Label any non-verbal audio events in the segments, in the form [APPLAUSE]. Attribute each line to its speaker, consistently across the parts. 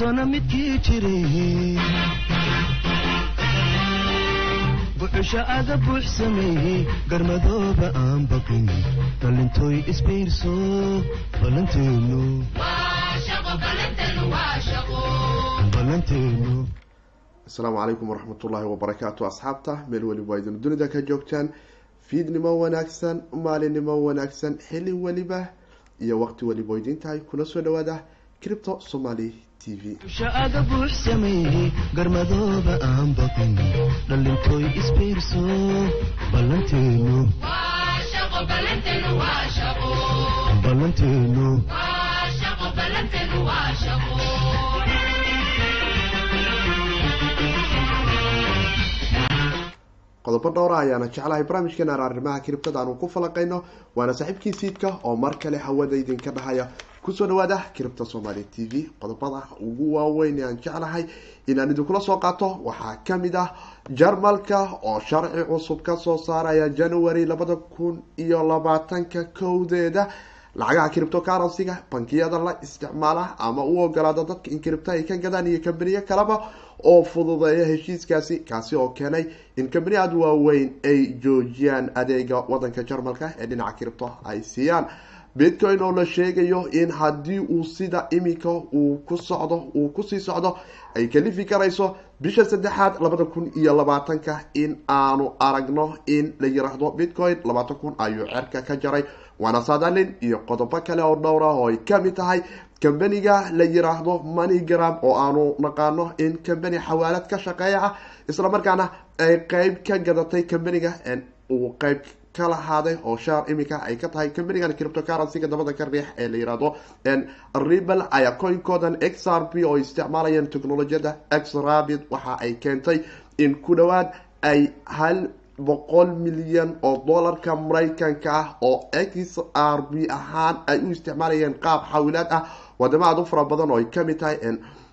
Speaker 1: sana midkii jiray buxusha aga buux sameeyey garmadooba aan baqin dhalintooy isbiirso ballanteenu ballanteenu
Speaker 2: asalaamu calaykum waraxmatullaahi wabarakaatu asxaabta meel weliba idin dunida ka joogtaan fiidnimo wanaagsan maalinimo wanaagsan xili weliba iyo waqti weliba idintahay kula soo dhawaada cripto somaly t v.
Speaker 1: Garmadooba aan baqin isbiirso ballanteenu
Speaker 2: qodobo dhowra ayaana jeclahay barnaamijkeena arrimaha kiribtada aanu ku falaqayno waana saaxiibkii siidka oo mar kale hawada idinka dhahaya ku soo dhawaada kiribta somaali t v qodobada ugu waaweyn ee aan jeclahay inaan idinkula soo qaato waxaa ka mid ah jarmalka oo sharci cusub ka soo saaraya january labada kun iyo labaatanka kowdeeda. Lacagaha cripto currency-ga bankiyada la isticmaala ama u ogolaada dadka in cripto ay ka gadaan iyo kambaniyo kaleba oo fududeeya heshiiskaasi kaasi oo keenay in kambani aada waaweyn ay joojiyaan adeega wadanka jarmalka ee dhinaca cripto ay siiyaan bitcoin oo la sheegayo in haddii uu sida iminka uu ku socdo uu ku sii socdo ay kalifi karayso bisha saddexaad labada kun iyo labaatanka in aanu aragno in la yiraahdo bitcoin. Labaatan kun ayuu cerka ka jaray waana sadalin iyo qodobo kale oo dhowr ah oo ay ka mid tahay kambaniga la yiraahdo moneygram oo aanu naqaano in kambani xawaalad ka shaqeeya ah islamarkaana ay qeyb ka gadatay kambaniga uu qeyb ka lahaaday oo shaar iminka ay ka tahay kambanigan cripto currency-ga dabada ka riix ee la yiraahdo rebel ayaa coinkoodan x r p oo isticmaalayeen technolojiyada x rabid waxa ay keentay in ku dhawaad ay hal boqol milyan oo dollarka maraykanka ah oo x r b ahaan ay u isticmaalayeen qaab xawilaad ah. Wadamo aada u fara badan oo ay ka mid tahay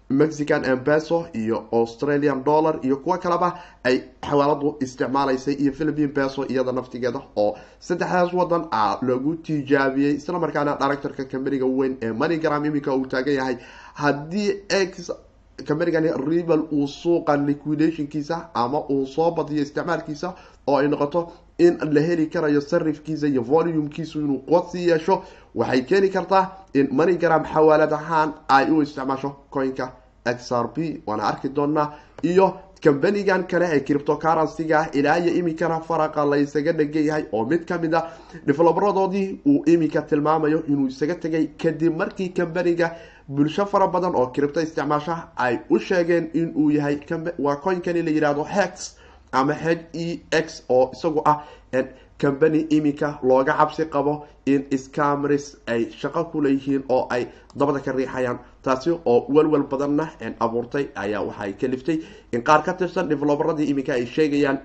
Speaker 2: mexican embeso iyo australian dollar iyo kuwo kaleba ay xawaaladu isticmaalaysay iyo philipine beso iyada naftigeeda oo saddexdaas wadan a lagu tijaabiyey. Islamarkaana directorka kambaniga weyn ee moneygram iminka uu taagan yahay. Haddii x kambanigani rebel uu suuqa liquidationkiisa ama uu soo badiyo isticmaalkiisa oo ay noqoto in la heli karayo sarifkiisa iyo volumkiisu inuu qodsii yeesho waxay keeni kartaa in moneygram xawaalad ahaan ay u isticmaasho coinka x r p. Waana arki doonaa iyo kambanigan kale ee cripto currency-ga ah ilaa iyo iminkana faraqa la isaga dhegan yahay oo mid ka mid a develoberadoodii uu iminka tilmaamayo inuu isaga tegay kadib markii kambaniga bulsho fara badan oo cripto isticmaasha ay u sheegeen in uu yahay waa coinkani la yihahdo hex ama h e x oo isagu ah kambani iminka looga cabsi qabo in scamris ay shaqo kuleeyihiin oo ay dabada ka riixayaan. Taasi oo walwal badanna abuurtay ayaa waxaay ka liftay. In qaar ka tirsan develoberadii iminka ay sheegayaan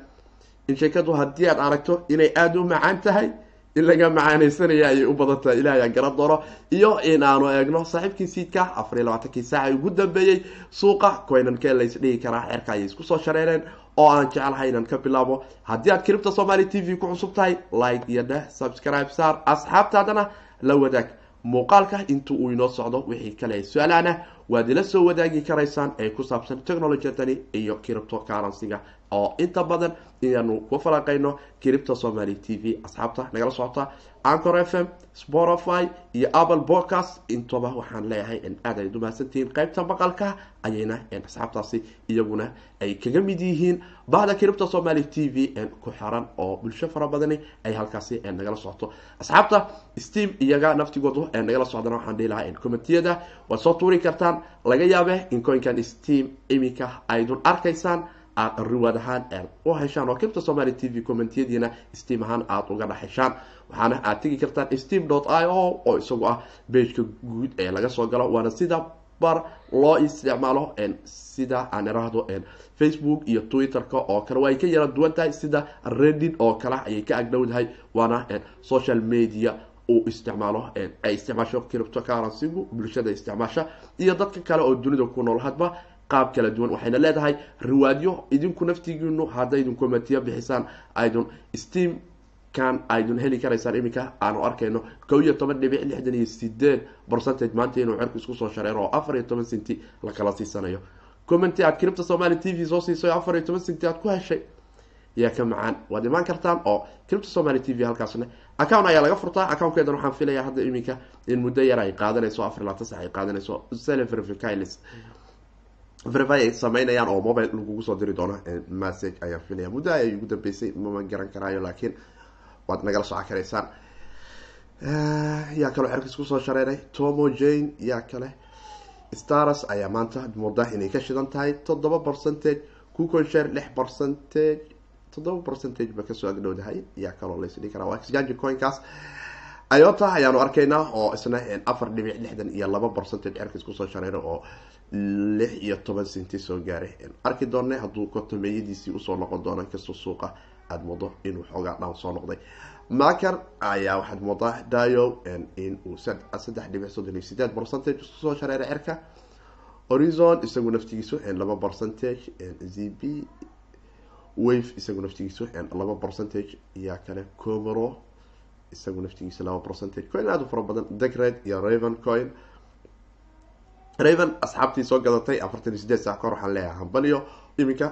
Speaker 2: in sheekadu haddii aad aragto inay aada u macaan tahay in laga macaaneysanaya ayay u badan tahay ilaah ayaa garan doono iyo in aanu eegno saaxiibkii siidka afar iyo labaatankii saaca ugu dambeeyey suuqa coinankee lays dhigi karaa xeerka ayay isku soo shareereen oo aan jecelahay inaan ka bilaabo. Haddii aad cripto somaly t v ku cusub tahay like iyo dheh subscribe saar asxaabtaadana la wadaag. Muuqaalka inta uu inoo socdo wixii kale su'aalahna waad ila soo wadaagi karaysaan ee ku saabsan technolojyadani iyo cripto currency-ga oo inta badan inaanu ku falaqayno cripto somaly t v asxaabta nagala socota ancor f m spotify iyo apple podcast intaba waxaan leeyahay in aad ay umahadsantihiin qeybta maqalka ayayna asxaabtaasi iyaguna ay kaga mid yihiin. Bahda cripto somaly t v ku xiran oo bulsho fara badani ay halkaasi nagala socoto asxaabta steam iyaga naftigoodu nagala socdana waxaan dhihi lahaa commentiyada waad soo tuuri kartaan. Laga yaabe in coinkan steam iminka aydun arkaysaan aada riwaad ahaan u heshaan oo cripto somaly t v commentiyadiina steam ahaan aada uga dhexeshaan waxaana aad tegi kartaan steam dot i o oo isagu ah bageka guud ee laga soo galo waana sida bar loo isticmaalo sida aan iraahdo facebook iyo twitter-ka oo kale. Waa ay ka yara duwan tahay sida reddit oo kale ayay ka agdhowdahay waana social media uu isticmaalo ay isticmaasho cripto currency-gu bulshada isticmaasha iyo dadka kale oo dunida ku nool. Hadba qaab kala duwan waxayna leedahay riwaadyo. Idinku naftigiinu hadday idin comitiya bixisaan aydun steam kan aydun heli karaysaan iminka aanu arkayno. Kow iyo toban dhibic lixdan iyo sideed percentage maanta inuu cerku isku soo shareero oo afar iyo toban centi la kala siisanayo. Commenty aad cripta somali t v soo siisay oo afar iyo toban centi aad ku heshay yaa ka macaan. Waad imaan kartaan oo cripta somali t v halkaasna. Account ayaa laga furtaa. Accountkeedan waxaan filayaa hadda iminka in muddo yar ay qaadanayso afar laatan sax ay qaadanayso. Selvervicalis verify ay sameynayaan oo mobile lagugu soo diri doono message ayaan filaya muddo ayay ugu dambeysay mama garan karaayo laakiin waad nagala soco karaysaan yaa kaloo xerkiis ku soo shareeray tomo jane yaa kale stars ayaa maanta mooda inay ka shidan tahay toddoba percentage kuconshare lix percentage toddoba percentage ba ka soo agdhowdahay yaa kaloo laysdhigi karaa waa exchange coinkaas iota ayaanu arkaynaa oo isna afar dhibic lixdan iyo laba percentage cerkiis ku soo shareeray oo lix iyo toban centi soo gaaray arki doonay hadduu kotomeyadiisii u soo noqon doono inkastoo suuqa aada moodo inuu xoogaa dhan soo noqday. Maker ayaa waxaad moodaa dio in uu saddex dhibic soddon iyo sideed percentage ku soo shareeray cerka horizon isagu naftigiisu laba percentage z b wave isagu naftigiisu laba percentage yaa kale comero isagu naftigiisa laba percentage coin aada u fara badan degred iyo raven coin raven asxaabtii soo gadatay afartan iyo sideed sac kahor waxaan leeyahay hambalyo iminka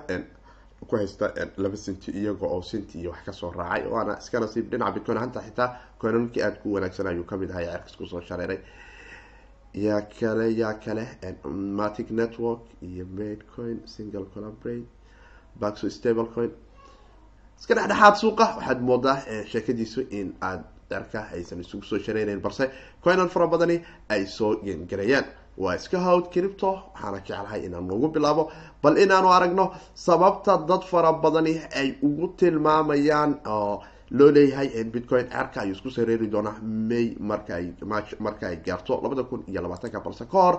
Speaker 2: ku haysta laba centi iyaga oo centi iyo wax ka soo raacay waana iska nasiib dhinaca bitcoin hanta xitaa coinamkii aada ku wanaagsan ayuu ka mid ahay cerkas ku soo shareeray yaa kale yaa kale matic network iyo made coin single collaborate baxo stable coin iska dhexdhexaad suuqa. Waxaad moodaa sheekadiisu in aada cerka aysan isugu soo shareyneyn balse coinan fara badani ay soo gengarayaan waa iska hawd cripto waxaana jeclahay inaan noogu bilaabo. Bal inaanu aragno sababta dad fara badani ay ugu tilmaamayaan oo loo leeyahay bitcoin cerka ayuu isku sareeri doonaa may markaay marka ay gaarto labada kun iyo labaatanka balse ka hor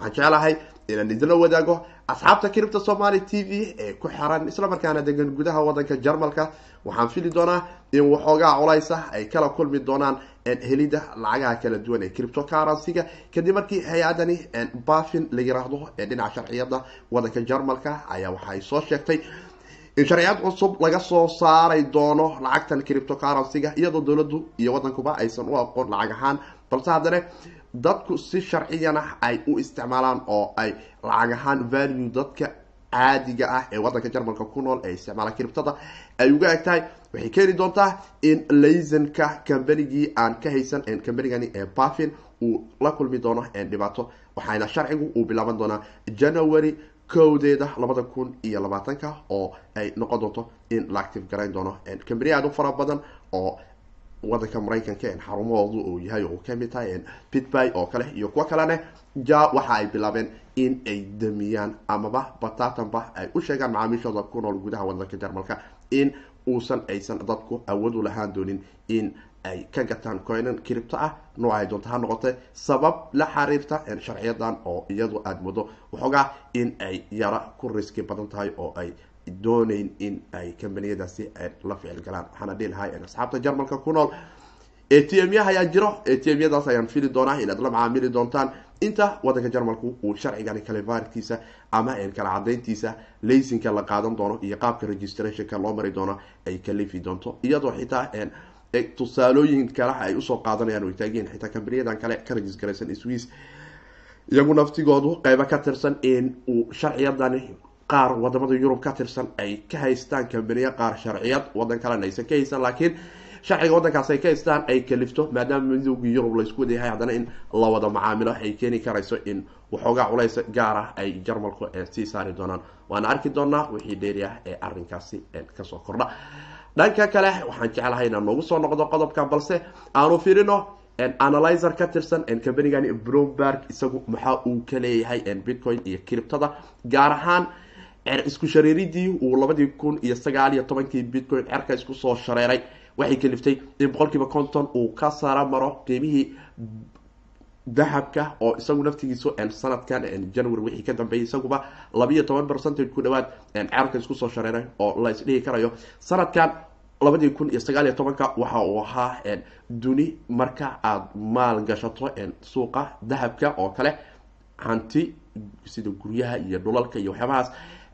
Speaker 2: waxaan jeclahay inaan idinla wadaago asxaabta cripta somali t v ee ku xiran islamarkaana degan gudaha wadanka jarmalka. Waxaan fili doonaa in waxoogaa colaysa ay kala kulmi doonaan helida lacagaha kala duwan ee cripto currency-ga kadib markii hay'adani bafin la yiraahdo ee dhinaca sharciyada wadanka jarmalka ayaa waxaay soo sheegtay in sharciyad cusub laga soo saaray doono lacagtan cripto currency-ga iyadoo dowladdu iyo wadankuba aysan u aqoon lacag ahaan. Balse haddana dadku si sharciyana ay u isticmaalaan oo ay lacag ahaan value dadka caadiga ah ee wadanka jarmalka ku nool ee isticmaala criptada ay uga eg tahay. Waxay keeni doontaa in laysanka combanigii aan ka haysan combanigani ee bafin uu la kulmi doono dhibaato waxaana sharcigu uu bilaaban doonaa january kowdeeda labada kun iyo labaatanka oo ay noqon doonto in la active garayn doono. Combani aada u fara badan oo wadanka maraykanka xarumahoodu uu yahay oo ka mid tahay pitby oo kale iyo kuwo kalene ja waxa ay bilaabeen in ay damiyaan amaba batatanba ay u sheegaan macaamiishooda ku nool gudaha wadanka jarmalka in uusan aysan dadku awood u lahaan doonin in ay ka gataan coinan cripto ah nooc ay doonta ha noqotay sabab la xiriirta sharciyadan oo iyadu aada moodo waxoogaa in ay yara ku riski badan tahay oo ay dooneyn in ay combaniyadaasi la ficil galaan. Waxaana dhihi lahay asxaabta jarmalka ku nool a t m ya ayaa jiro. A t m yadaas ayaan fili doonaa inaad la macaamili doontaan. Inta wadanka jarmalku uu sharcigani kalivaarkiisa ama kala cadayntiisa laysinka la qaadan doono iyo qaabka registrationka loo mari doono ay kalifi doonto. Iyadoo xitaa tusaalooyin kale ay u soo qaadanayaan o taagiin xitaa kambaniyadan kale ka regisgaraysan swiss iyagu naftigoodu qeybo ka tirsan in uu sharciyadani qaar waddamada yurub ka tirsan ay ka haystaan kambaniya qaar sharciyad wadan kalena aysan ka haysan laakiin sharciga wadankaas ay ka haystaan ay kalifto maadaama midowgii yurub laysku wadayahay haddana in la wada macaamilo ay keeni karayso in waxoogaa culays gaar ah ay jarmalku sii saari doonaan. Waana arki doonaa wixii dheeri ah ee arinkaasi ka soo kordha. Dhanka kale waxaan jeclahay inaan noogu soo noqdo qodobkan balse aanu firino analyzer ka tirsan combanigani bromberg isagu maxaa uu ka leeyahay bitcoin iyo criptada gaar ahaan isku shareeridii uu labadii kun iyo sagaal iyo tobankii bitcoin cerka isku soo shareeray. Waxay kaliftay in boqolkiiba konton uu ka sara maro qiimihii dahabka oo isagu naftigiisu sanadkan january wixii ka dambeeyay isaguba labiiyo toban percentage ku dhawaad cerka isku soo shareeray oo la isdhihi karayo. Sanadkan labadii kun iyo sagaal iyo tobanka waxa uu ahaa duni marka aada maal gashato suuqa dahabka oo kale hanti sida guryaha iyo dhulalka iyo waxyaabahaas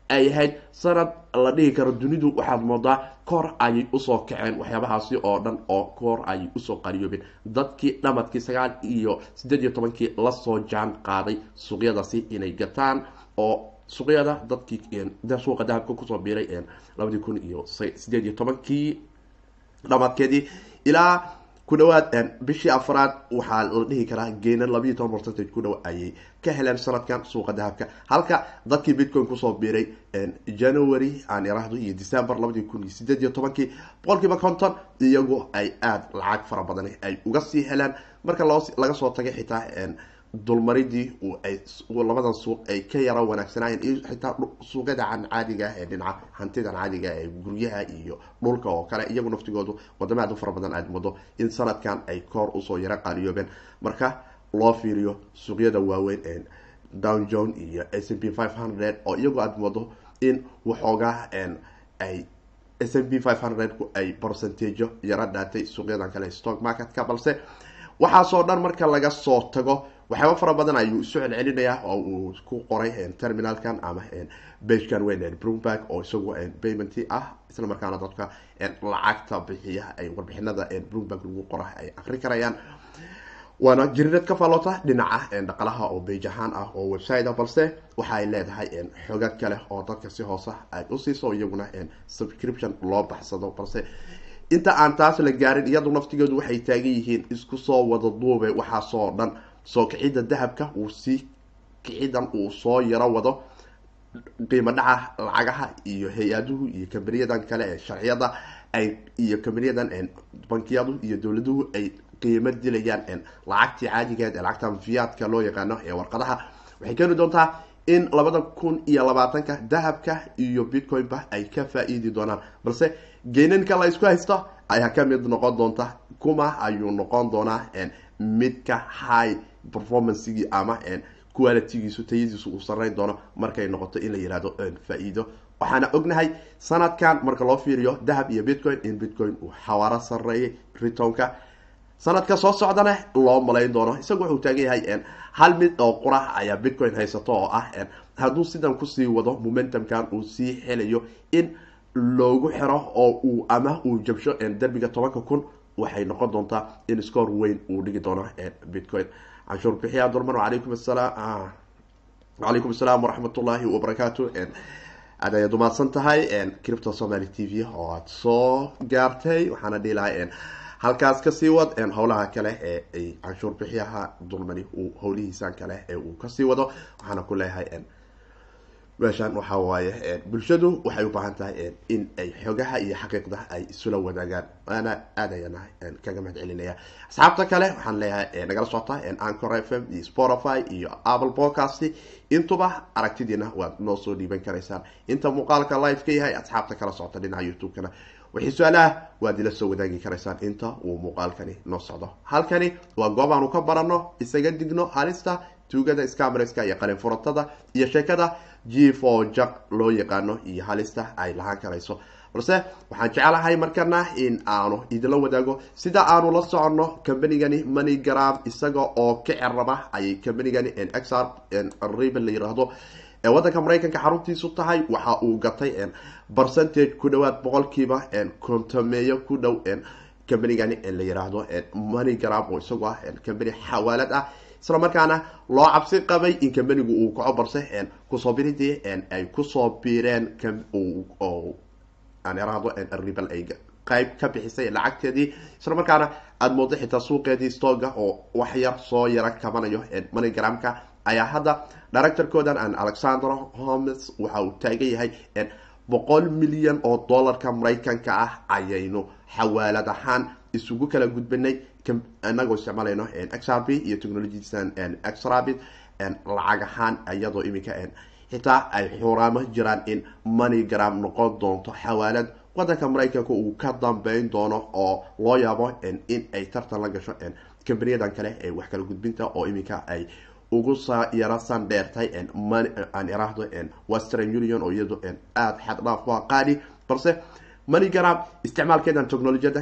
Speaker 2: ay ahayd sanad la dhihi karo dunidu waxaad moodaa kor ayay u soo kaceen waxyaabahaasi oo dhan oo kor ayay u soo qariyoobeen. Dadkii dhamadkii sagaal iyo siddeed iyo tobankii la soo jaan qaaday suuqyadaasi inay gataan oo suuqyada dadkii suuqa dahabka ku soo biiray labadii kun iyo sideed iyo tobankii dhamadkeedii ilaa ku dhawaad bishii afraad waxaa la dhihi karaa geena labayo toban percentage ku dhow ayay ka heleen sanadkan suuqa dahabka. Halka dadkii bitcoin ku soo biiray january aan iraahdo iyo december labadii kun iyo sideed iyo tobankii boqolkiiba konton iyagu ay aada lacag fara badan ay uga sii heleen. Marka loo laga soo tagay xitaa dulmaridii labadan suuq ay ka yara wanaagsanayeen iyo xitaa suuqyada caadiga ah ee dhinaca hantidan caadiga ee guryaha iyo dhulka oo kale iyagu naftigoodu wadamo aad u fara badan aad moodo in sanadkan ay koor u soo yaro qaaliyoobeen. Marka loo fiiriyo suuqyada waaweyn down john iyo s m p five hundred oo iyagu aad moodo in waxoogaa ay s m p five hundredku ay percentajo yaro dhaatay suuqyadan kale stock marketka balse waxaasoo dhan marka laga soo tago waxyaaba fara badan ayuu isu celcelinayaa oo uu ku qoray terminalkan ama bashkan weyn broomberg oo isagu payment ah. Isla markaana dadka lacagta bixiya ay warbixinada broomberg lagu qora ay akri karayaan. Waana jirirad ka faaloota dhinaca dhaqalaha oo bage ahaan ah oo website balse waxa ay leedahay xoga kale oo dadka si hoose ay usiiso iyaguna subscription loo baxsado. Balse inta aan taas la gaarin iyadu naftigeedu waxay taagan yihiin isku soo wada duube waxaasoo dhan soo kicida dahabka uu sii kicidan uu soo yaro wado qiimo dhaca lacagaha iyo hay'aduhu iyo kambaniyadan kale ee sharciyada ay iyo kambaniyadan bankiyadu iyo dowladuhu ay qiimo dilayaan lacagtii caadigeed ee lacagta fiyaadka loo yaqaano ee warqadaha waxay keeni doontaa in labada kun iyo labaatanka dahabka iyo bitcoin-ba ay ka faa-iidi doonaan. Balse geenanka la isku haysto ayaa ka mid noqon doonta kuma ayuu noqon doonaa midka high performancegii ama qualitygiisu tayadiisu uu sareyn doono markay noqoto in la yihahdo faa-iido. Waxaana ognahay sanadkan marka loo fiiriyo dahab iyo bitcoin in bitcoin uu xawaaro sareeyay ritonka sanadka soo socdana loo malayn doono isagu wuxuu taagan yahay hal mid oo qura ayaa bitcoin haysato oo ah hadduu sidan ku sii wado momentumkan uu sii helayo in loogu xiro oo uu ama uu jabsho derbiga tobanka kun waxay noqon doontaa in score weyn uu dhigi doono bitcoin canshuur bixiya dulman alaykum asalaam calaykum asalaam waraxmat ullaahi wabarakaatu aad ayaad umaadsan tahay. Cripto somaly t v oo aada soo gaartay waxaana dhihi lahay halkaas ka sii wad howlaha kale ee ay canshuur bixiyaha dulmani uu howlihiisan kale ee uu ka sii wado waxaana ku leeyahay meeshaan waxaa waaye bulshadu waxay u baahan tahay in ay xogaha iyo xaqiiqda ay isula wadaagaan. Waana aad ayana kaga mahad celinaya asxaabta kale waxaan leeyahay nagala socota ancor f m iyo spotify iyo apple podcast intuba aragtidiina waad noo soo dhiiban karaysaan. Inta muuqaalka live ka yahay asxaabta kala socota dhinaca youtube-kana. Wixii su'aalaha waad ila soo wadaagi karaysaan. Inta uu muuqaalkani noo socdo. Halkani waa goob aanu ka baranno isaga digno halista tuugada scamreska iyo qalin furatada iyo sheekada g for jak loo yaqaano iyo halista ay lahaan karayso. Balse waxaan jeclahay markana in aanu idinla wadaago. Sida aanu la soconno combanigani moneygram isaga oo ka ceraba ayay combanigani xr riban la yiraahdo. Ee waddanka maraykanka xaruntiisu tahay waxa uu gatay percentage ku dhawaad boqolkiiba kontameeyo ku dhow combanigani la yiraahdo moneygram oo isagoo ah combany xawaalad ah isla markaana loo cabsi qabay in combanigu uu kaco barse ku soo biridii ay ku soo ay qayb ka bixisay lacagteedii. Isla markaana aada moodo xitaa suuqeedii stoga oo wax yar soo yaro kabanayo moneygramka ayaa hadda directorkoodan an alexander homes waxa uu taagan yahay boqol milyan oo dollarka maraykanka ah ayaynu xawaalad ahaan isugu kala gudbinay inagoo isticmaalayno xrb iyo technologisan xrabit lacag ahaan iyadoo iminka xitaa ay xuraamo jiraan in moneygram noqon doonto xawaalad. Wadanka maraykanka uu ka dambeyn doono oo loo yaabo in ay tartan la gasho combaniyadan kale ee wax kala gudbinta oo iminka ay ugu yaro san dheertay aan iraahdo western union oo iyado aada xad dhaaf ku qaadi balse moneygram isticmaalkeedan technolojiyada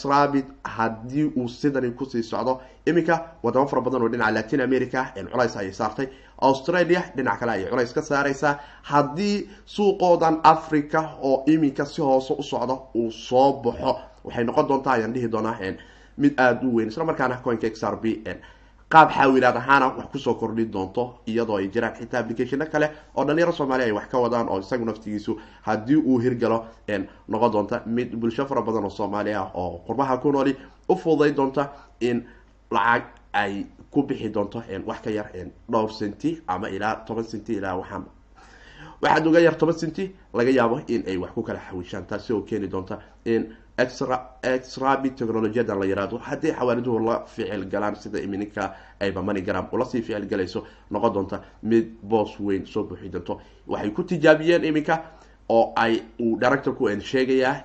Speaker 2: xrabit haddii uu sidani ku sii socdo. Iminka wadamo fara badan oo dhinaca latin america culays ayay saartay. Australia dhinac kale ayay culays ka saareysaa haddii suuqoodan africa oo iminka si hoose u socda uu soo baxo waxay noqon doontaa ayaan dhihi doonaa mid aada u weyn isla markaana coinka b qaab xaawilaad ahaana wax ku soo kordhin doonto iyadoo ay jiraan xitaa applicationo kale oo dhalinyaro soomaaliya ay wax ka wadaan oo isagu naftigiisu haddii uu hirgalo noqon doonta mid bulsho fara badan oo soomaali ah oo qurbaha ku nooli u fududay doonta in lacag ay ku bixi doonto wax ka yar dhowr centi ama ilaa toban centi ilaa waxaan waxaad uga yar toban centi laga yaabo in ay wax ku kala xawishaan taasi oo keeni doonta in exrabi technologiyadan la yihahdo haddii xawaaliduhu la ficil galaan sida imininka ayba manigram ulasii ficil galayso noqon doonta mid boos weyn soo buuxi doonto. Waxay ku tijaabiyeen iminka oo ay uu directorku sheegayaa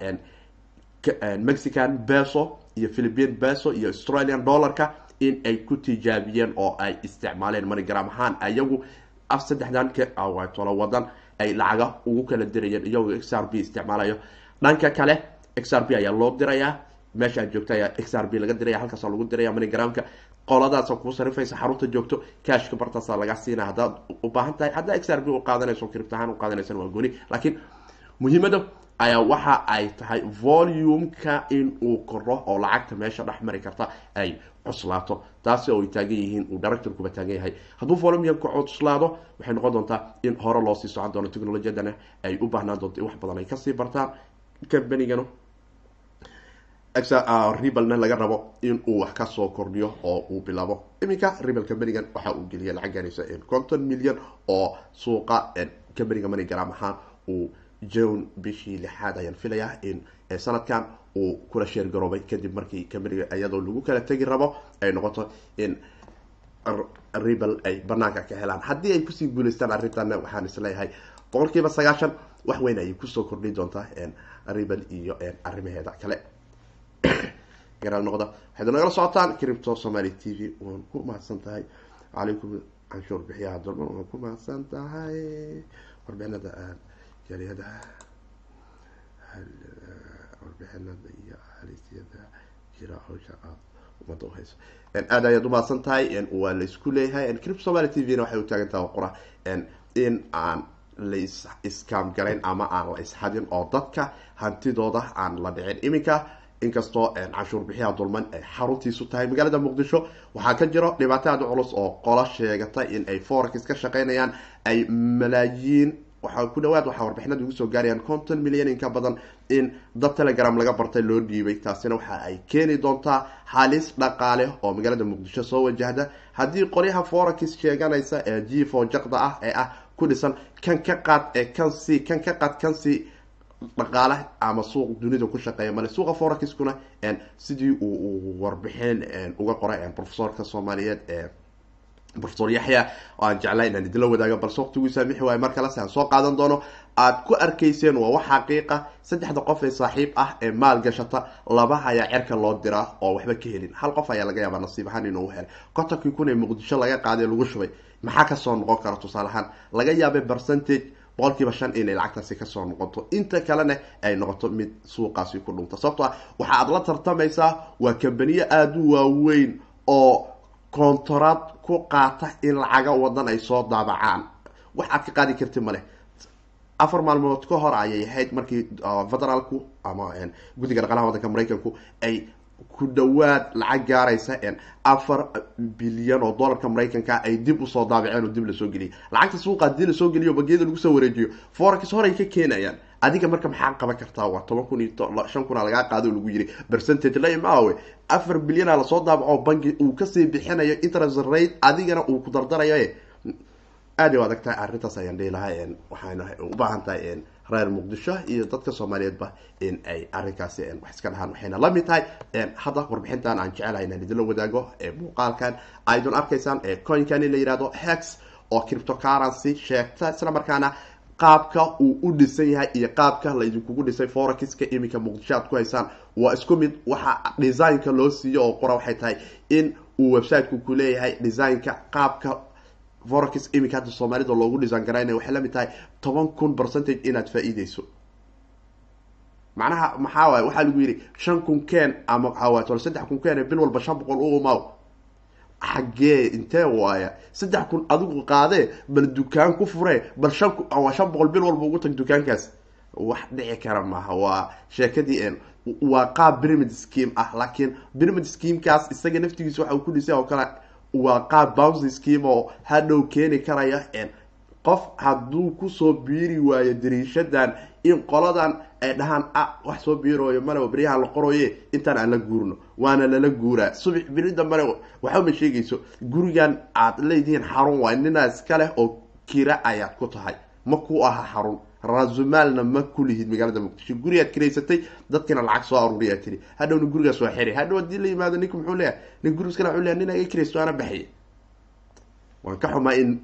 Speaker 2: mexican beso iyo philippine beso iyo australian dollarka in ay ku tijaabiyeen oo ay isticmaaleen manigram ahaan. Ayagu af saddexdan tolo wadan ay lacaga ugu kala dirayeen iyagoo x r b isticmaalayo. Dhanka kale x r b ayaa loo dirayaa meesha aad joogta ayaa x r b laga diraya halkaasa lagu diraya monigramka qoladaasa kuu sarifaysa xarunta joogto cashka bartaasa laga siina haddaad u baahan tahay haddaa x r b u qaadanayso cript ahaan u qaadanaysan waa gooni laakiin muhiimada ayaa waxa ay tahay volumeka in uu koro oo lacagta meesha dhex mari karta ay cuslaato. Taasi oo ay taagan yihiin uu directorkuba taagan yahay. Hadduu volumeka cuslaado waxay noqon doontaa in hore loo sii socon doono technolojiyadana ay u baahnaan doonto wax badan ay ka sii bartaan. Combanigana ribalna laga rabo in uu wax ka soo kordhiyo oo uu bilaabo. Iminka ribal combanigan waxa uu geliya lacag gaaraysa conton million oo suuqa combaniga manigram ahaan uu june bishii lixaad ayaan filayaa in sanadkan uu kula sheer garoobay. Kadib markii combaniga iyadoo lagu kala tegi rabo ay noqoto in ribal ay banaanka ka helaan. Haddii ay ku sii guuleystaan arrintan waxaan is leeyahay boqol kiiba sagaashan wax weyn ayay ku soo kordhi doontaa ribal iyo arrimaheeda kale. [COUGHS] Garaal noqda waxayd nagala socotaan. Cripto somaly t v waan ku mahadsan tahay calaykum canshuur bixiyaha dolman waan ku mahadsan tahay warbixinada jaaliyada warbixinada iyo halisyada jira hawsha aad umada uhayso aad ayaad umahadsan tahay waa la isku leeyahay. Cripto somaly t v na waxay utaagan taha qura in aan la is iskaam ama aan la ishadin oo dadka hantidooda aan la dhicin. Iminka inkastoo canshuur bixiyaha dulman ay xaruntiisu tahay. Magaalada muqdisho waxaa ka jiro dhibaato aada culus oo qola sheegata in ay forex ka shaqeynayaan ay malaayiin waxaa ku dhawaad waxaa warbixinada ugu soo gaarayaan conton milyan in ka badan in dad telegram laga bartay loo dhiibay taasina waxa ay keeni doontaa halis dhaqaale oo magaalada muqdisho soo wajahda haddii qolyaha forex sheeganaysa ee gfo jaqda ah ee ah ku dhisan kan ka qaad ee kansi kan ka qaad kansi dhaqaale ama suuq dunida ku shaqeeya. Male suuqa forexkuna sidii uu warbixin uga qoray profesorka soomaaliyeed ee profesor yaxya oo aan jeclaa inaan idinla wadaago balse waqtiguu saamixi waayo mar aan soo qaadan doono. Aad ku arkayseen waa wax xaqiiqa saddexda qof ee saaxiib ah ee maal gashata laba ayaa cerka loo diraa oo waxba ka helin. Hal qof ayaa laga yaabaa nasiib ahaan inuu helay kontonkii kun ee muqdisho laga qaaday lagu shubay maxaa ka soo noqon kara tusaale ahaan? Laga yaabay percentage boqol kiiba shan inay lacagtaasi ka soo noqoto. Inta kalena ay noqoto mid suuqaasi ku dhunta. Sababto ah waxa aad la tartamaysaa waa kambaniye aada u waaweyn oo kontoraad ku qaata in lacaga wadan ay soo daabacaan. Wax aad ka qaadi karti maleh afar maalmood ka hor ayay ahayd markii federaalku ama guddiga dhaqalaha wadanka maraykanku ay ku dhawaad lacag gaaraysa afar bilyan oo dollarka maraykanka ay dib u soo daabaceen oo dib la soo geliyay lacagta suuqa haddii la soo geliyo bangiyada lagu soo wareejiyo. Forex horay ka keenayaan adiga marka maxaa qaban kartaa? Waa toban kun iyo shan kuna lagaa qaado lagu yiri percentage la imaawe afar bilyana la soo daabaco bangi uu ka sii bixinayo interest rate adigana uu ku dardarayo aad u adag tahay arrintaas ayaan dhihi lahaa waxayna u tahay reer muqdisho iyo dadka soomaaliyeedba in ay arrinkaasi wax iska dhahaan waxayna la tahay. Hadda warbixintan aan jecelahay inaan idinla wadaago muuqaalkan aydun arkaysaan coinkan in la yihahdo hex oo cryptocurrency sheegta isla markaana qaabka uu u dhisan yahay iyo qaabka la idinkugu dhisay forexka iminka muqdisho aad ku haysaan waa isku mid waxa designka loo siiyo oo qora waxay tahay in uu websiteku ku leeyahay designka qaabka forex iminka hadda soomaalida loogu design garaynaya waxay la mid tahay toban kun percentage inaad faa-iideyso. Macnaha maxaa waay? Waxaa lagu yidhi shan kun keen ama waxaa saddex kun keen bil walba shan boqol u umaaw xaggee intee waaya saddex kun adigu qaadee bal dukaan ku furee bal shan waa shan boqol bil walba ugu tag dukaankaas. Wax dhici kara maaha waa sheekadii waa qaab pyramid scheme ah laakiin pyramid schemekaas isaga naftigiisa waxa uu ku dhisay oo kale waa qaab bouncy scheme oo hadhow keeni karaya qof hadduu ku soo biiri waayo dariishadan in qoladan ay dhahaan a wax soo biirooyo male beryahan la qorooye intaan aan la guurno waana lala guuraa. Subax beri dambane waxama sheegayso gurigan aad leedihiin xarun waay ninaa iska leh oo kira ayaad ku tahay ma ku aha xarun. Raasumaalna ma kulihid magaalada muqdisho. Gurigaad kiraysatay dadkina lacag soo aruuriyaa tiri hadhowna gurigaas waa xiri hadhow haddii la yimaado ninku muxuu leeyahay nin gurigas kale wuxuu leeyahay nin aga kiraysto ana baxaya waan ka xumaa in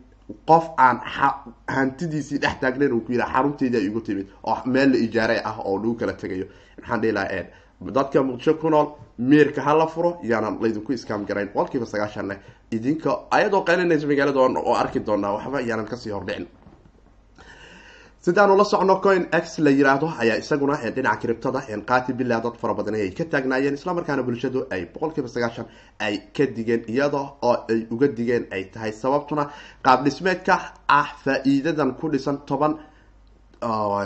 Speaker 2: qof aan hantidiisii dhex taagnayn uu ku yidhaha xarunteydii ay igu timid oo meel la ijaare ah oo lagu kala tegayo. Maxaan dhihi lahaa dadka muqdisho ku nool miirka hala furo yaanan laydinku iskaam garayn. Boqolkiiba sagaashan leh. Idinka ayadoo qaylinaysa magaalada oo arki doonaa waxba yaanan ka sii hordhicin sidaanu la socno coin x la yiraahdo ayaa isaguna dhinaca kiribtada qaati billah dad fara badan ay ka taagnaayeen. Islamarkaana bulshadu ay boqolkiiba sagaashan ay ka digeen iyada oo ay uga digeen ay tahay sababtuna qaab dhismeedka ah faa-iidadan ku dhisan toban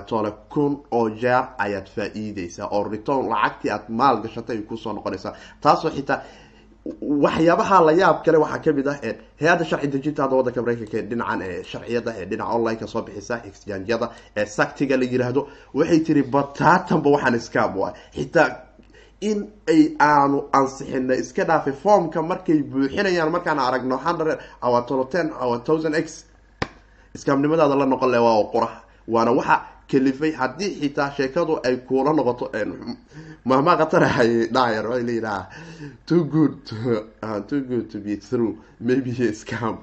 Speaker 2: tole kun oo jeer ayaad faa-iideysaa oo return lacagtii aad maal gashatay ay ku soo noqonaysaa. Taasoo xitaa waxyaabaha la yaab kale waxaa ka mid ah hay'adda sharci dejinta hadda wadanka mareykanka ee dhinacan sharciyada ee dhinaca online-ka soo bixisa exchangeyada ee saktiga la yiraahdo waxay tiri bataatanba waxaan iskaam u ah xitaa in ay aanu ansixina iska dhaafay formka markay buuxinayaan markaan aragno hundred our tolo ten our thousand x iskaamnimadaada la noqon le waa qura waana waxa kalifay haddii xitaa sheekadu ay kuula noqoto mahmaa khatarahay dhayar waa layidhaha too good too good to be through maybe scam.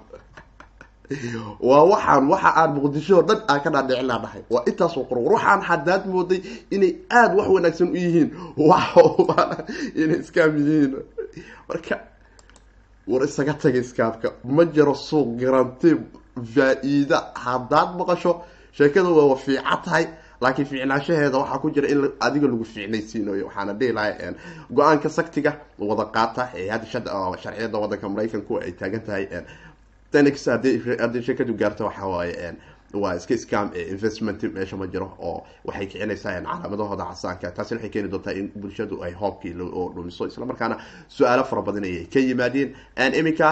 Speaker 2: [LAUGHS] Waa waxaan waxa aan muqdisho dhan aan ka dhaadhicin laa dhahay. Waa intaasoo qorwar waxaan haddaad mooday inay aada wax wanaagsan u yihiin. Wax inay scam yihiin. Marka war isaga tagay scamka. Ma jiro suuq garanti faa-iida. Haddaad maqasho sheekadu waa fiican tahay laakiin fiicnaanshaheeda waxaa ku jira in adiga lagu fiicnaysiinayo waxaana dhihi lahay go'aanka saktiga wada qaata ee hadda sharciyada wadanka maraykanku ay taagan tahay tenix haddii sheekadu gaarto waxa waaye waa iska scam investment meesha ma jiro oo waxay kicinaysaa calaamadahooda casaanka taasina waxay keeni doontaa in bulshadu ay hoobkii oo dhumiso islamarkaana su'aalo fara badan ayay ka yimaadeen. Iminka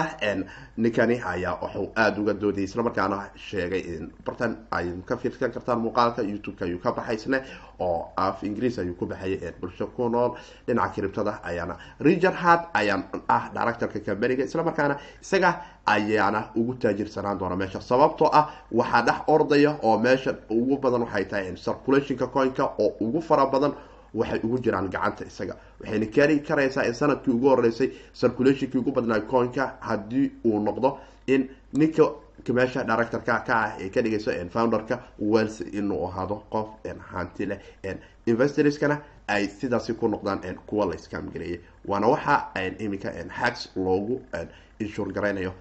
Speaker 2: ninkani ayaa wuxuu aada uga doodayay islamarkaana sheegay in bartan ay ka fiirsan kartaan muuqaalka youtube-ka ayuu ka baxay isne oo af ingiriis ayuu ku baxayay bulsho ku nool. Dhinaca kiribtada ayaana richard hard ayaan ah directorka cambaniga islamarkaana isaga ayaana ugu taajirsanaan doona meesha. Sababtoo ah waxaa dhex ordaya oo meesha ugu badan waxay tahay circulationka coinka oo ugu fara badan waxay ugu jiraan gacanta isaga. Waxayna keeni karaysaa in sannadkii ugu horeysay circulationkii ugu badnaa coinka haddii uu noqdo in ninka meesha directorka ka ah ee ka dhigayso founderka wels inuu ahaado qof hanti leh investorskana ay sidaasi ku noqdaan kuwa la scam gareeyay waana waxa iminka hax loogu inshuur garaynayo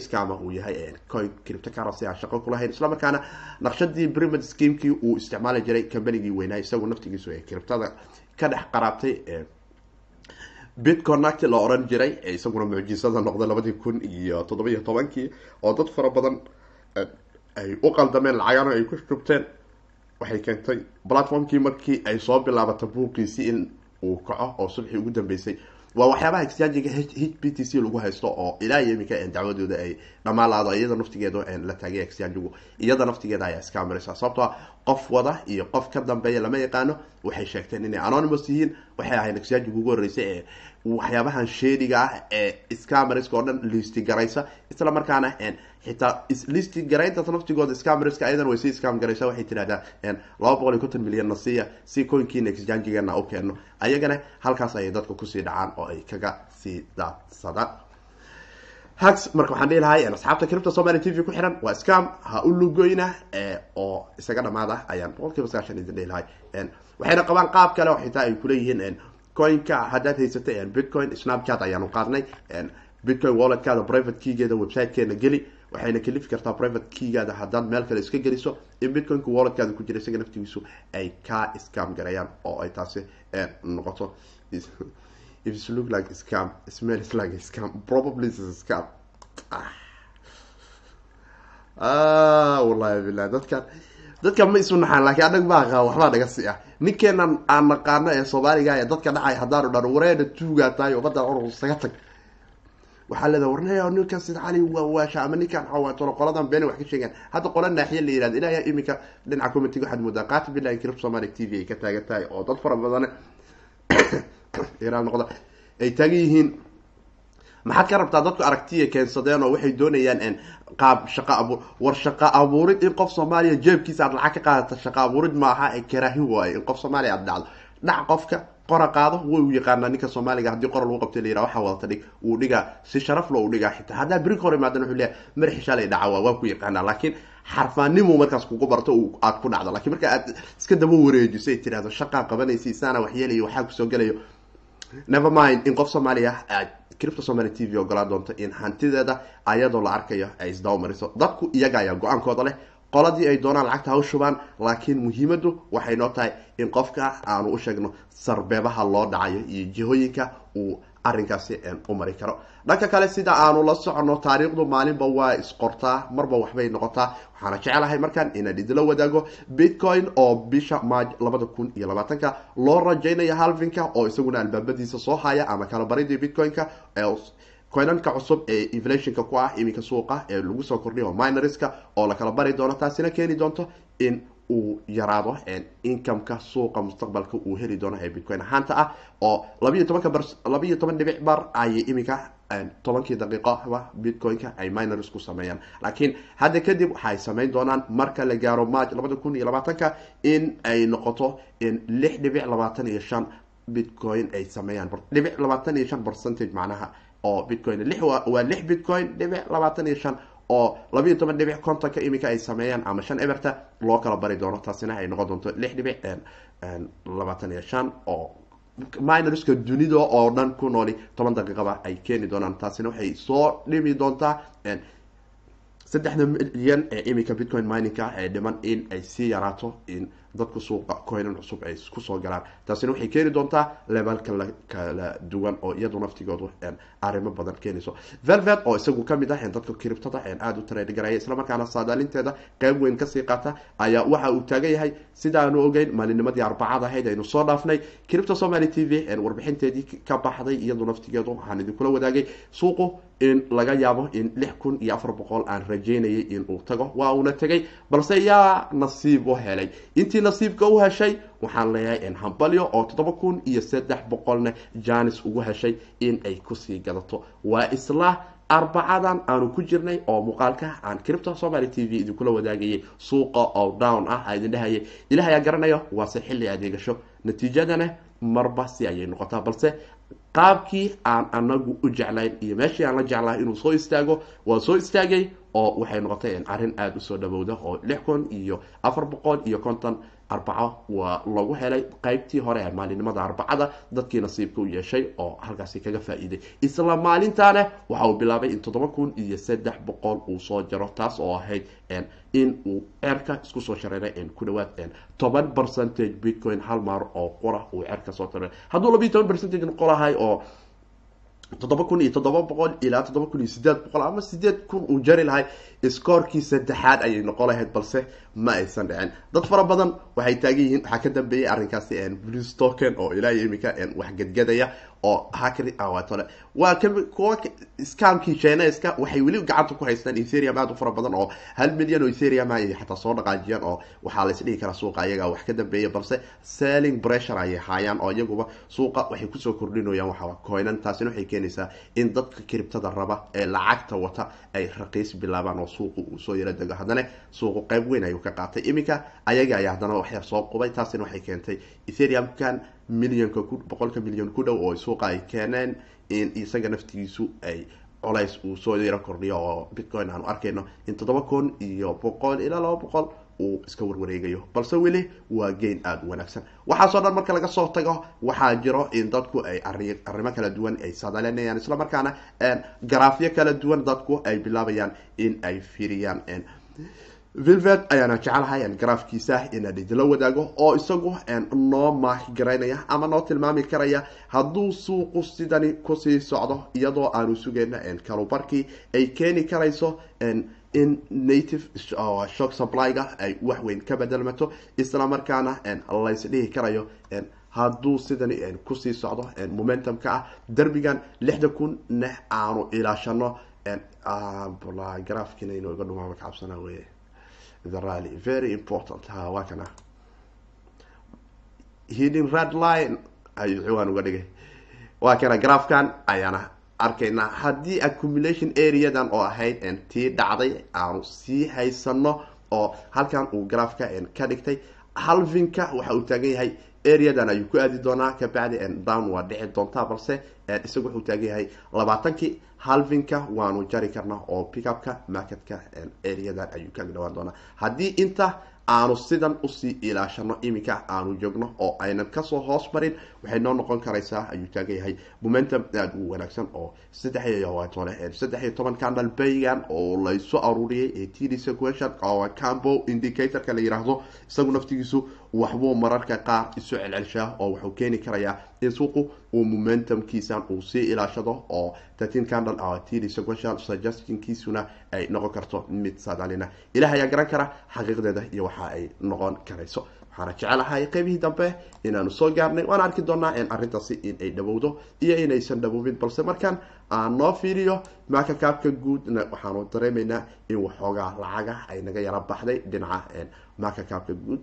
Speaker 2: scama uu yahay coin criptocurrency aan shaqo kulahayn islamarkaana naqshadii pyramid schemekii uu isticmaali jiray combanygii weynaa isagu naftigiisu ee criptada ka dhex qaraabtay bitconnect la oran jiray isaguna mucjisada noqday labadii kun iyo toddoba-iyo tobankii oo dad fara badan ay u qaldameen lacagana ay ku shubteen. Waxay keentay platformkii markii ay soo bilaabatay buuqiisii in uu kaco oo subxii ugu dambeysay waa waxyaabaha exchangiga h b t c lagu haysto oo ilaa iyo iminka dacwadooda ay dhamaalaado iyada naftigeeda la taagay exchangigu iyada naftigeeda ayaa iska amiraysa sababtoo qof wada iyo qof ka dambeeya lama yaqaano waxay sheegteen inay anonymous yihiin waxay ahayd exchangiga ugu horreysay ee waxyaabahan sheediga ah ee scamariska oo dhan listi garaysa isla markaana xitaa listi garayntaas naftigooda scamariska ayadan way sii scam garaysa waxay tidhahdaa laba boqol iyo konton milyan na si coinkiina exchangigeena u keeno. Ayagana halkaas ayay dadka ku sii dhacaan oo ay kaga sii daadsadaan. Hax marka waxaan dhihi lahay asxaabta cripta somaly t v ku xiran waa scam ha u lugoyna oo isaga dhamaada ayaan boqol kiiba sagaashan idin dhihi lahay waxayna qabaan qaab kale oo xitaa ay kuleeyihiin coinka haddaad haysatay bitcoin snapchat ayaanu qaadnay. Bitcoin walletkaada private keygeeda websitekeena geli waxayna kalifi kartaa private keygaada haddaad meel kale iska geliso in bitcoinka walletkaada ku jira isaga naftigiisu ay ka scam garayaan oo ay taasi noqoto if it look like a scam it smells like a scam probably it's a scam. Ah. Wallahi dadkan dadkan ma isu naxaan laakiin anag ma aqaan waxbaa naga si ah ninkeenan aan naqaano ee soomaaliga ee dadka dhacay haddaanu dhan wareena tuugaa tahay umada cunur isaga tag waxaa leedaha warnaya ninkan sid cali waa waasha ama ninkan xawaatolo qoladan beena wax ka sheegaan. Hadda qola naaxiya la yihahda ilaahay iminka dhinaca comitiga waxaad moodaa qaati billahi kirib somali t v ay ka taagan tahay oo dad fara badan [COUGHS] noqda ay taagan yihiin. Maxaad ka rabtaa dadku aragtiya keensadeen oo waxay doonayaan qaab shaqa abuur war shaqa abuurid in qof soomaaliya jeebkiisa aad lacag ka qaadata shaqa abuurid maaha karaahi waayo in qof soomaaliya aad dhacdo. Dhac qofka qora qaado way u yaqaanaa ninka soomaaliga haddii qora lagu qabtay la yiraha waxaa wadata dhig wuu dhigaa si sharaf lo u dhigaa xitaa. Haddaa beri ka hor imaadan wuxuu leeyahay madaxi shalay dhaca waa ku yaqaanaa. Laakiin xarfaanimu markaas kugu barto aad ku dhacdo. Lakiin marka aad iska daba wareejiso ay tirahdo shaqaa qabanaysa isaana waxyeelayo waxaa ku soo gelayo. Never mind in qof soomaaliya aad cripto somaly t v ogolaan doonto in hantideeda ayadoo la arkayo ay isdabamariso dadku iyaga ayaa go'aankooda leh qoladii ay doonaan lacagta ha u shubaan laakiin muhiimadu waxay noo tahay in qofka aanu u sheegno sarbeebaha loo dhacayo iyo jihooyinka uu arrinkaasi u mari karo. Dhanka kale sida aanu la socono taariikhdu maalinba waa isqortaa marba waxbay noqotaa. Waxaana jecelahay markaan inaan idinla wadaago bitcoin oo bisha maaj labada kun iyo labaatanka. Loo rajaynayo halvinka oo isaguna albaabadiisa soo haya ama kala baridii bitcoin-ka coinanka cusub ee inflationka ku ah iminka suuqa ee lagu soo kordhiyo minorska oo la kala bari doono taasina keeni doonto in uu yaraado incomeka suuqa mustaqbalka uu heli doono ee bitcoin ahaanta ah oo labayo tobanka bar labayo toban dhibic bar ayay iminka tobankii daqiiqoba bitcoin-ka ay minors ku sameeyaan. Laakiin hadda kadib waxaay sameyn doonaan marka la gaaro march labada kun iyo labaatanka in ay noqoto lix dhibic labaatan iyo shan bitcoin ay sameeyaan dhibic labaatan iyo shan percentage macnaha oo bitcoin waa lix bitcoin dhibic labaatan iyo shan oo labayo toban dhibic kontonka iminka ay sameeyaan ama shan eberta loo kala bari doono taasina ay noqon doonto lix dhibic labaatan iyo shan oo minorska dunida oo dhan ku nooli toban daqiiqaba ay keeni doonaan taasina waxay soo dhimi doontaa saddexda milyan ee iminka bitcoin miningka ee dhiman in ay sii yaraato in dadku suuqa coinan cusub ay ku soo galaan. Taasina waxay keeni doontaa lebalka kala duwan oo iyadu naftigoodu arrimo badan keenayso. Velvet oo isagu ka mid ah dadka kiribtada aada u tareergaraya islamarkaana saadaalinteeda qeyb weyn ka sii qaata ayaa waxa uu taagan yahay sidaanu ogeyn maalinimadii arbacada ahayd aynu soo dhaafnay. Cripto somaly t v warbixinteedii ka baxday iyadu naftigeedu waxaan idinkula wadaagay suuqu in laga yaabo in lix kun iyo afar boqol aan rajeynayay in uu tago waa uuna tegay balse yaa nasiib u helay. Intii nasiibka u heshay waxaan leeyahay hambalyo oo toddoba kun iyo saddex boqolna janis ugu heshay in ay ku sii gadato. Waa isla arbacadan aanu ku jirnay oo muuqaalka aan cripto somaly t v idinkula wadaagayay. Suuqa oo down ah a idin dhehayay ilaah ayaa garanayo waase xilli adeegasho natiijadana marba si ayay noqotaa balse qaabkii aan anagu u jeclayn iyo meeshii aan la jeclahay inuu soo istaago waa soo istaagay oo waxay noqotay arrin aada u soo dhawowda oo lix kun iyo afar boqol iyo konton arbaco waa lagu helay qeybtii hore ee maalinimada arbacada dadkii nasiibka u yeeshay oo halkaasi kaga faa-iiday. Isla maalintaana waxa uu bilaabay in toddoba kun iyo saddex boqol uu soo jaro taas oo ahayd in uu ceerka isku soo shareeray ku dhawaad toban percentage bitcoin hal maar oo qura uu ceerka soo taray hadduu labiiy toban percentage noqolahay oo toddoba kun iyo toddoba boqol ilaa toddoba kun iyo sideed boqol ama sideed kun uu jari lahay iskoorkii saddexaad ayay noqon lahayd balse ma aysan dhicin. Dad fara badan waxay taagan yihiin waxaa ka dambeeyay arrinkaasi bluestoken oo ilaa iminka wax gadgadaya oo hakri awatole waa kuwa scamkii chineska waxay weli gacanta ku haystaan etherium aada u fara badan oo hal milyan oo etherium ayay xataa soo dhaqaajiyaan oo waxaa la isdhihi karaa suuqa iyaga wax ka dambeeya balse selling pressure ayay haayaan oo iyaguba suuqa waxay ku soo kordhinayaan waxaa coinan. Taasina waxay keenaysaa in dadka kiribtada raba ee lacagta wata ay raqiis bilaabaan oo suuqu uu soo yaro dego. Haddana suuqu qeyb weyn ayuu ka qaatay. Iminka ayaga ayaa haddana waxyar soo qubay. Taasina waxay keentay etheriumkan milyanka boqolka milyan ku dhow oo suuqa ay keeneen in isaga naftigiisu ay colays uu soo yaro kordhiyo oo bitcoin aanu arkayno in toddoba kun iyo boqol ilaa laba boqol uu iska warwareegayo. Balse weli waa geyn aada u wanaagsan. Waxaasoo dhan marka laga soo tago waxaa jiro in dadku ay arrimo kala duwan ay saadalinayaan islamarkaana garaafyo kala duwan dadku ay bilaabayaan in ay firiyaan vilvet ayaana jecelahay garaafkiisa inaan idinla wadaago oo isagu noo maahgaraynaya ama noo tilmaami karaya hadduu suuqu sidani ku sii socdo iyadoo aanu sugeyna kalubarkii ay keeni karayso in native shock supplyga ay waxweyn ka bedelmato isla markaana lays dhihi karayo hadduu sidani ku sii socdo momentumka ah derbigan lixda kun neh aanu ilaashano grafkina inuu iga dhumaama ka cabsana wey the rally. Very important. Ha waa kana. Hiding red line. Ayuu ciwaan uga dhigay. Waa kana grafkan ayaana arkaynaa. Haddii accumulation areadan oo ahayd tii dhacday aanu sii haysano oo halkan uu grafka ka dhigtay halvinka waxa uu taagan yahay areadan ayuu ku aadi doonaa kabacdi down waa dhici doontaa balse isaga wuxuu taagan yahay labaatankii halvinka waanu jari karnaa oo pickupka marketka areadan ayuu kaga dhawaan doonaa. Haddii inta aanu sidan u sii ilaashano iminka aanu joogno oo aynan ka soo hoos marin waxay noo noqon karaysaa ayuu taagan yahay. Momentum aada u wanaagsan oo saddex iyo saddex iyo toban candal baygan oo laysu aruuriyay ee td sequential oo cambo indicatorka la yiraahdo isagu naftigiisu waxbuu mararka qaar isu celcelshaa oo wuxuu keeni karayaa in suuqu uu momentumkiisan uu sii ilaashado oo thirteen candle td sequential suggestionkiisuna ay noqon karto mid saadaalina ilaah ayaa garan kara xaqiiqdeeda iyo waxa ay noqon karayso waxaana jecelahay qeybihii dambe inaanu soo gaarnay. Waana arki doonaa in ay dhawowdo iyo inaysan dhawoobin balse markaan aan noo fiiriyo maaka kaabka guudna waxaanu dareemaynaa in waxoogaa lacaga ay naga yara baxday dhinaca maaka kaabka guud?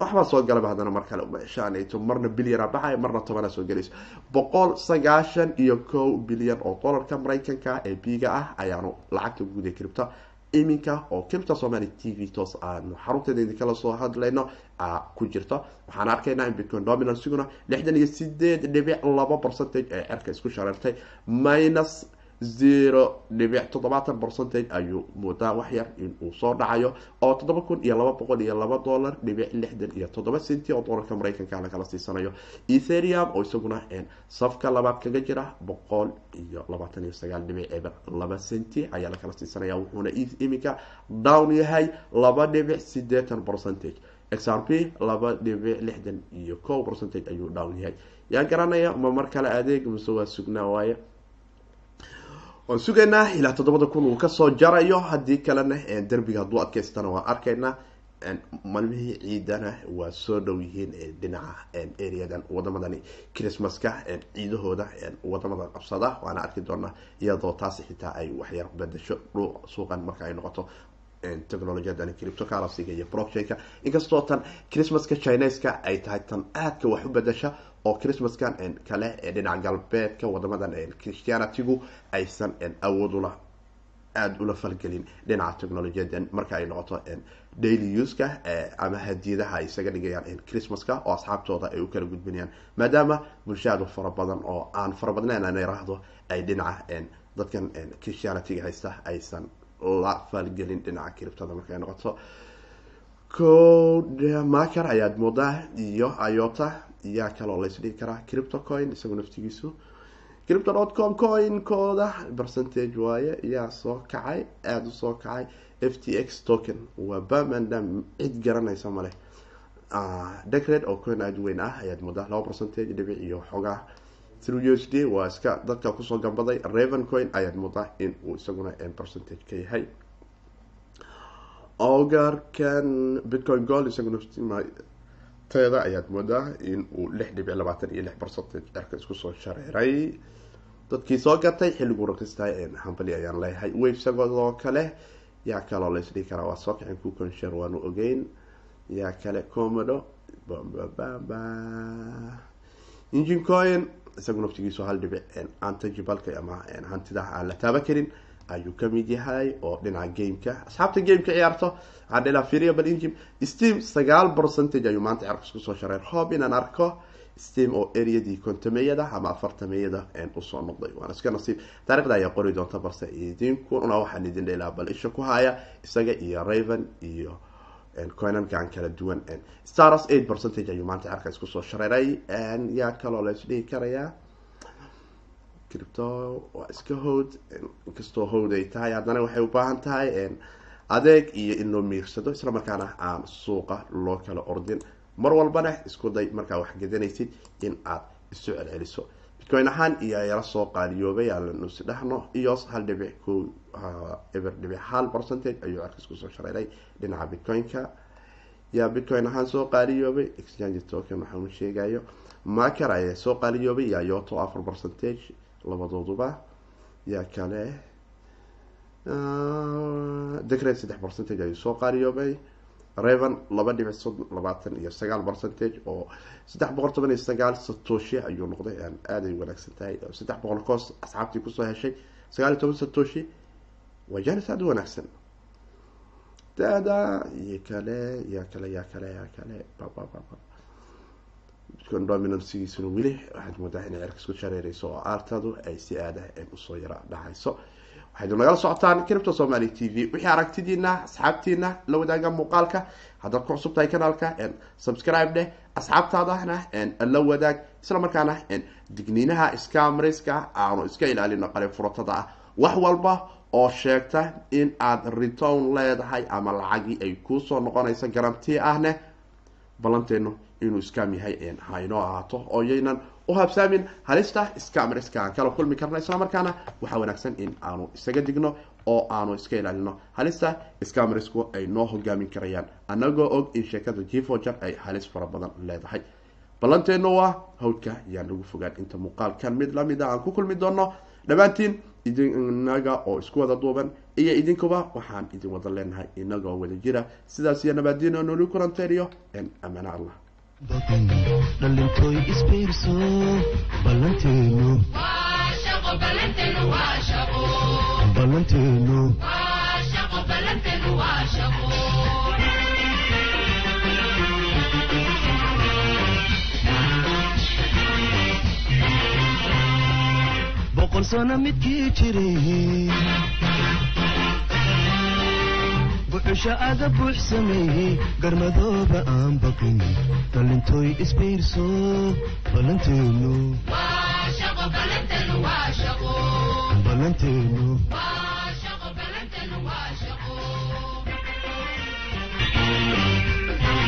Speaker 2: Waxbaa soo galaba haddana mar kale shanto marna bilyana baxay marna tobana soo gelayso boqol sagaashan iyo kow bilyan oo dolarka maraykanka ee biga ah ayaanu lacagta guud ee cripta iminka oo cripta somaly t v toos aanu xarunteeda idinkala soo hadlayno ku jirto. Waxaan arkaynaa in bitcoin dominansiguna lixdan iyo sideed dhibic laba percentage ee cerka isku shareertay minus zero dhibic toddobaatan percentage ayuu moodaa waxyar inuu soo dhacayo oo toddoba kun iyo laba boqol iyo laba dollar dhibic lixdan iyo toddoba centi oo dolarka maraykanka lakala siisanayo. Etherium oo isaguna safka labaad kaga jira boqol iyo labaatan iyo sagaal dhibic eber laba centi ayaa lakala siisanaya wuxuuna iminka down yahay laba dhibic sideetan percentage. X r p laba dhibic lixdan iyo kow percentage ayuu down yahay. Yaa garanaya ma mar kale adeeg mase waa sugnaa waaye waan sugaynaa ilaa toddobada kun uu ka soo jarayo. Haddii kalena derbiga hadduu adkaystana waan arkaynaa malmihii ciidana waa soo dhow yihiin dhinaca areadan wadamadani christmaska ciidahooda waddamada qabsada. Waana arki doonaa iyadoo taasi xitaa ay waxyar bedasho suuqan marka ay noqoto. Technologiyadan criptocurrencyga iyo blockchainka. Inkastoo tan christmaska chineska ay tahay tan aadka wax u bedasha oo christmaskan kale ee dhinaca galbeedka wadamadan christianitygu aysan awood ula aada ula falgelin dhinaca technologiyadan marka ay noqoto daily uska ama hadiyadaha ay isaga dhigayaan christmaska oo asxaabtooda ay u kala gudbinayaan. Maadaama bulshaadu fara badan oo aan fara badnayn aan iraahdo ay dhinaca dadkan christianityga haysta aysan la falgelin dhinaca criptada markay noqoto codemaker ayaad moodaa iyo iota yaa kaloo laysdhigi karaa cripto coin isagu naftigiisu cripto dot com coin-kooda percentage waaye yaa soo kacay aada u soo kacay. F t x token waa bamandam cid garanaysa male decred oo coin aada weyn ah ayaad moodaa laba percentage dhibic iyo xoogaa through u s d waa iska dadka ku soo gambaday. Raven coin ayaad moodaa in uu isaguna percentage ka yahay. Ogarkan bitcoin gold isaguna teeda ayaad moodaa in uu lix dhibic labaatan iyo lix percentage cerka isku soo shareeray. Dadkii soo gatay xilliguu raqistahay hambali ayaan leeyahay. Wave isagoodoo kale yaa kaloo laysdhigi karaa waa soo kicin kuconshare waanu ogeyn. Yaa kale comodo bambababa engine coin isagu naftigiisu hal dhibic antagibalka ama hantidaha aan la taaba karin ayuu ka mid yahay oo dhinaca gameka asxaabta gameka ciyaarto. Waxaan dhilaa variable engine steam sagaal percentage ayuu maanta cerka isku soo shareer hoob inaan arko steam oo areadii kontameeyada ama afartameeyada u soo noqday. Waana iska nasiib. Taarikhda ayaa qori doonta balse idinkuna waxaan idin dhelaa bal isha ku haya isaga iyo raven iyo coinankan kala duwan stars eight percentage ayuu maanta cerka isku soo shareeray. Yaa kaloo la isdhihi karayaa cripto waa iska howd inkastoo howd ay tahay haddana waxay ubaahan tahay adeeg iyo in loo miirsado islamarkaana aan suuqa loo kala ordin. Mar walbana isku day markaa wax gadanaysid in aad isu celceliso. Bitcoin ahaan iyo yala soo qaaliyoobay aanus dhahno. Iyo hal dhibic ko eber dhibic hal percentage ayuu cerkas ku soo shareeray dhinaca bitcoin-ka. Yaa bitcoin ahaan soo qaaliyoobay exchange token waxaanu sheegayo maker ayaa soo qaaliyoobay yaa yoto afar percentage labadooduba yaa kale. Decret saddex percentage ayuu soo qaaliyoobay raven laba dhibic sodon labaatan iyo sagaal percentage oo saddex boqol toban iyo sagaal satoshi ayuu noqday. Aaday wanaagsan tahay. Saddex boqol koos asxaabtii ku soo heshay sagaal iyo toban satoshi waa janis aada u wanaagsan. Dada iyo kale yaa kale yaa kale yaa kale. Babababa bitcoin dominansigiisuna weli waxaad moodaa inay cerkas ku shareereyso oo aartadu ay si aada u soo yara dhahayso. Waxaynu nagala socotaan cripto somaly t v. Wixii aragtidiina asxaabtiina la wadaaga muuqaalka haddaad ku cusub tahay kanaalka subscribe dheh asxaabtaadana la wadaag isla markaana digniinaha scamriska aanu iska ilaalino qalin furatada ah. Wax walba oo sheegta in aad return leedahay ama lacagii ay kuusoo noqonayso garanti ahne ballanteenu inuu scam yahay haynoo ahaato oo yaynan u habsaamin. Halista scamriska aan kala kulmi karno islamarkaana waxaa wanaagsan in aanu isaga digno oo aanu iska ilaalino. Halista scamrisku ay noo hogaamin karayaan. Anagoo og in sheekada jifojar ay halis fara badan leedahay. Ballanteenu waa hawdka yaan lagu fogaan. Inta muuqaalkan mid lamida aan ku kulmi doono dhammaantiin idinaga oo isku wada duuban iyo idinkuba waxaan idin wada leenahay. Inagoo wada jira. Sidaas iyo nabaadiino noli kulanteeriyo amana allah
Speaker 1: dhalintooy isbiirso ballanteenu boqol sano midkii jiray buxusha aga buux sameeyey garmadooba aan baqin dhalintooy isbiirso ballanteenu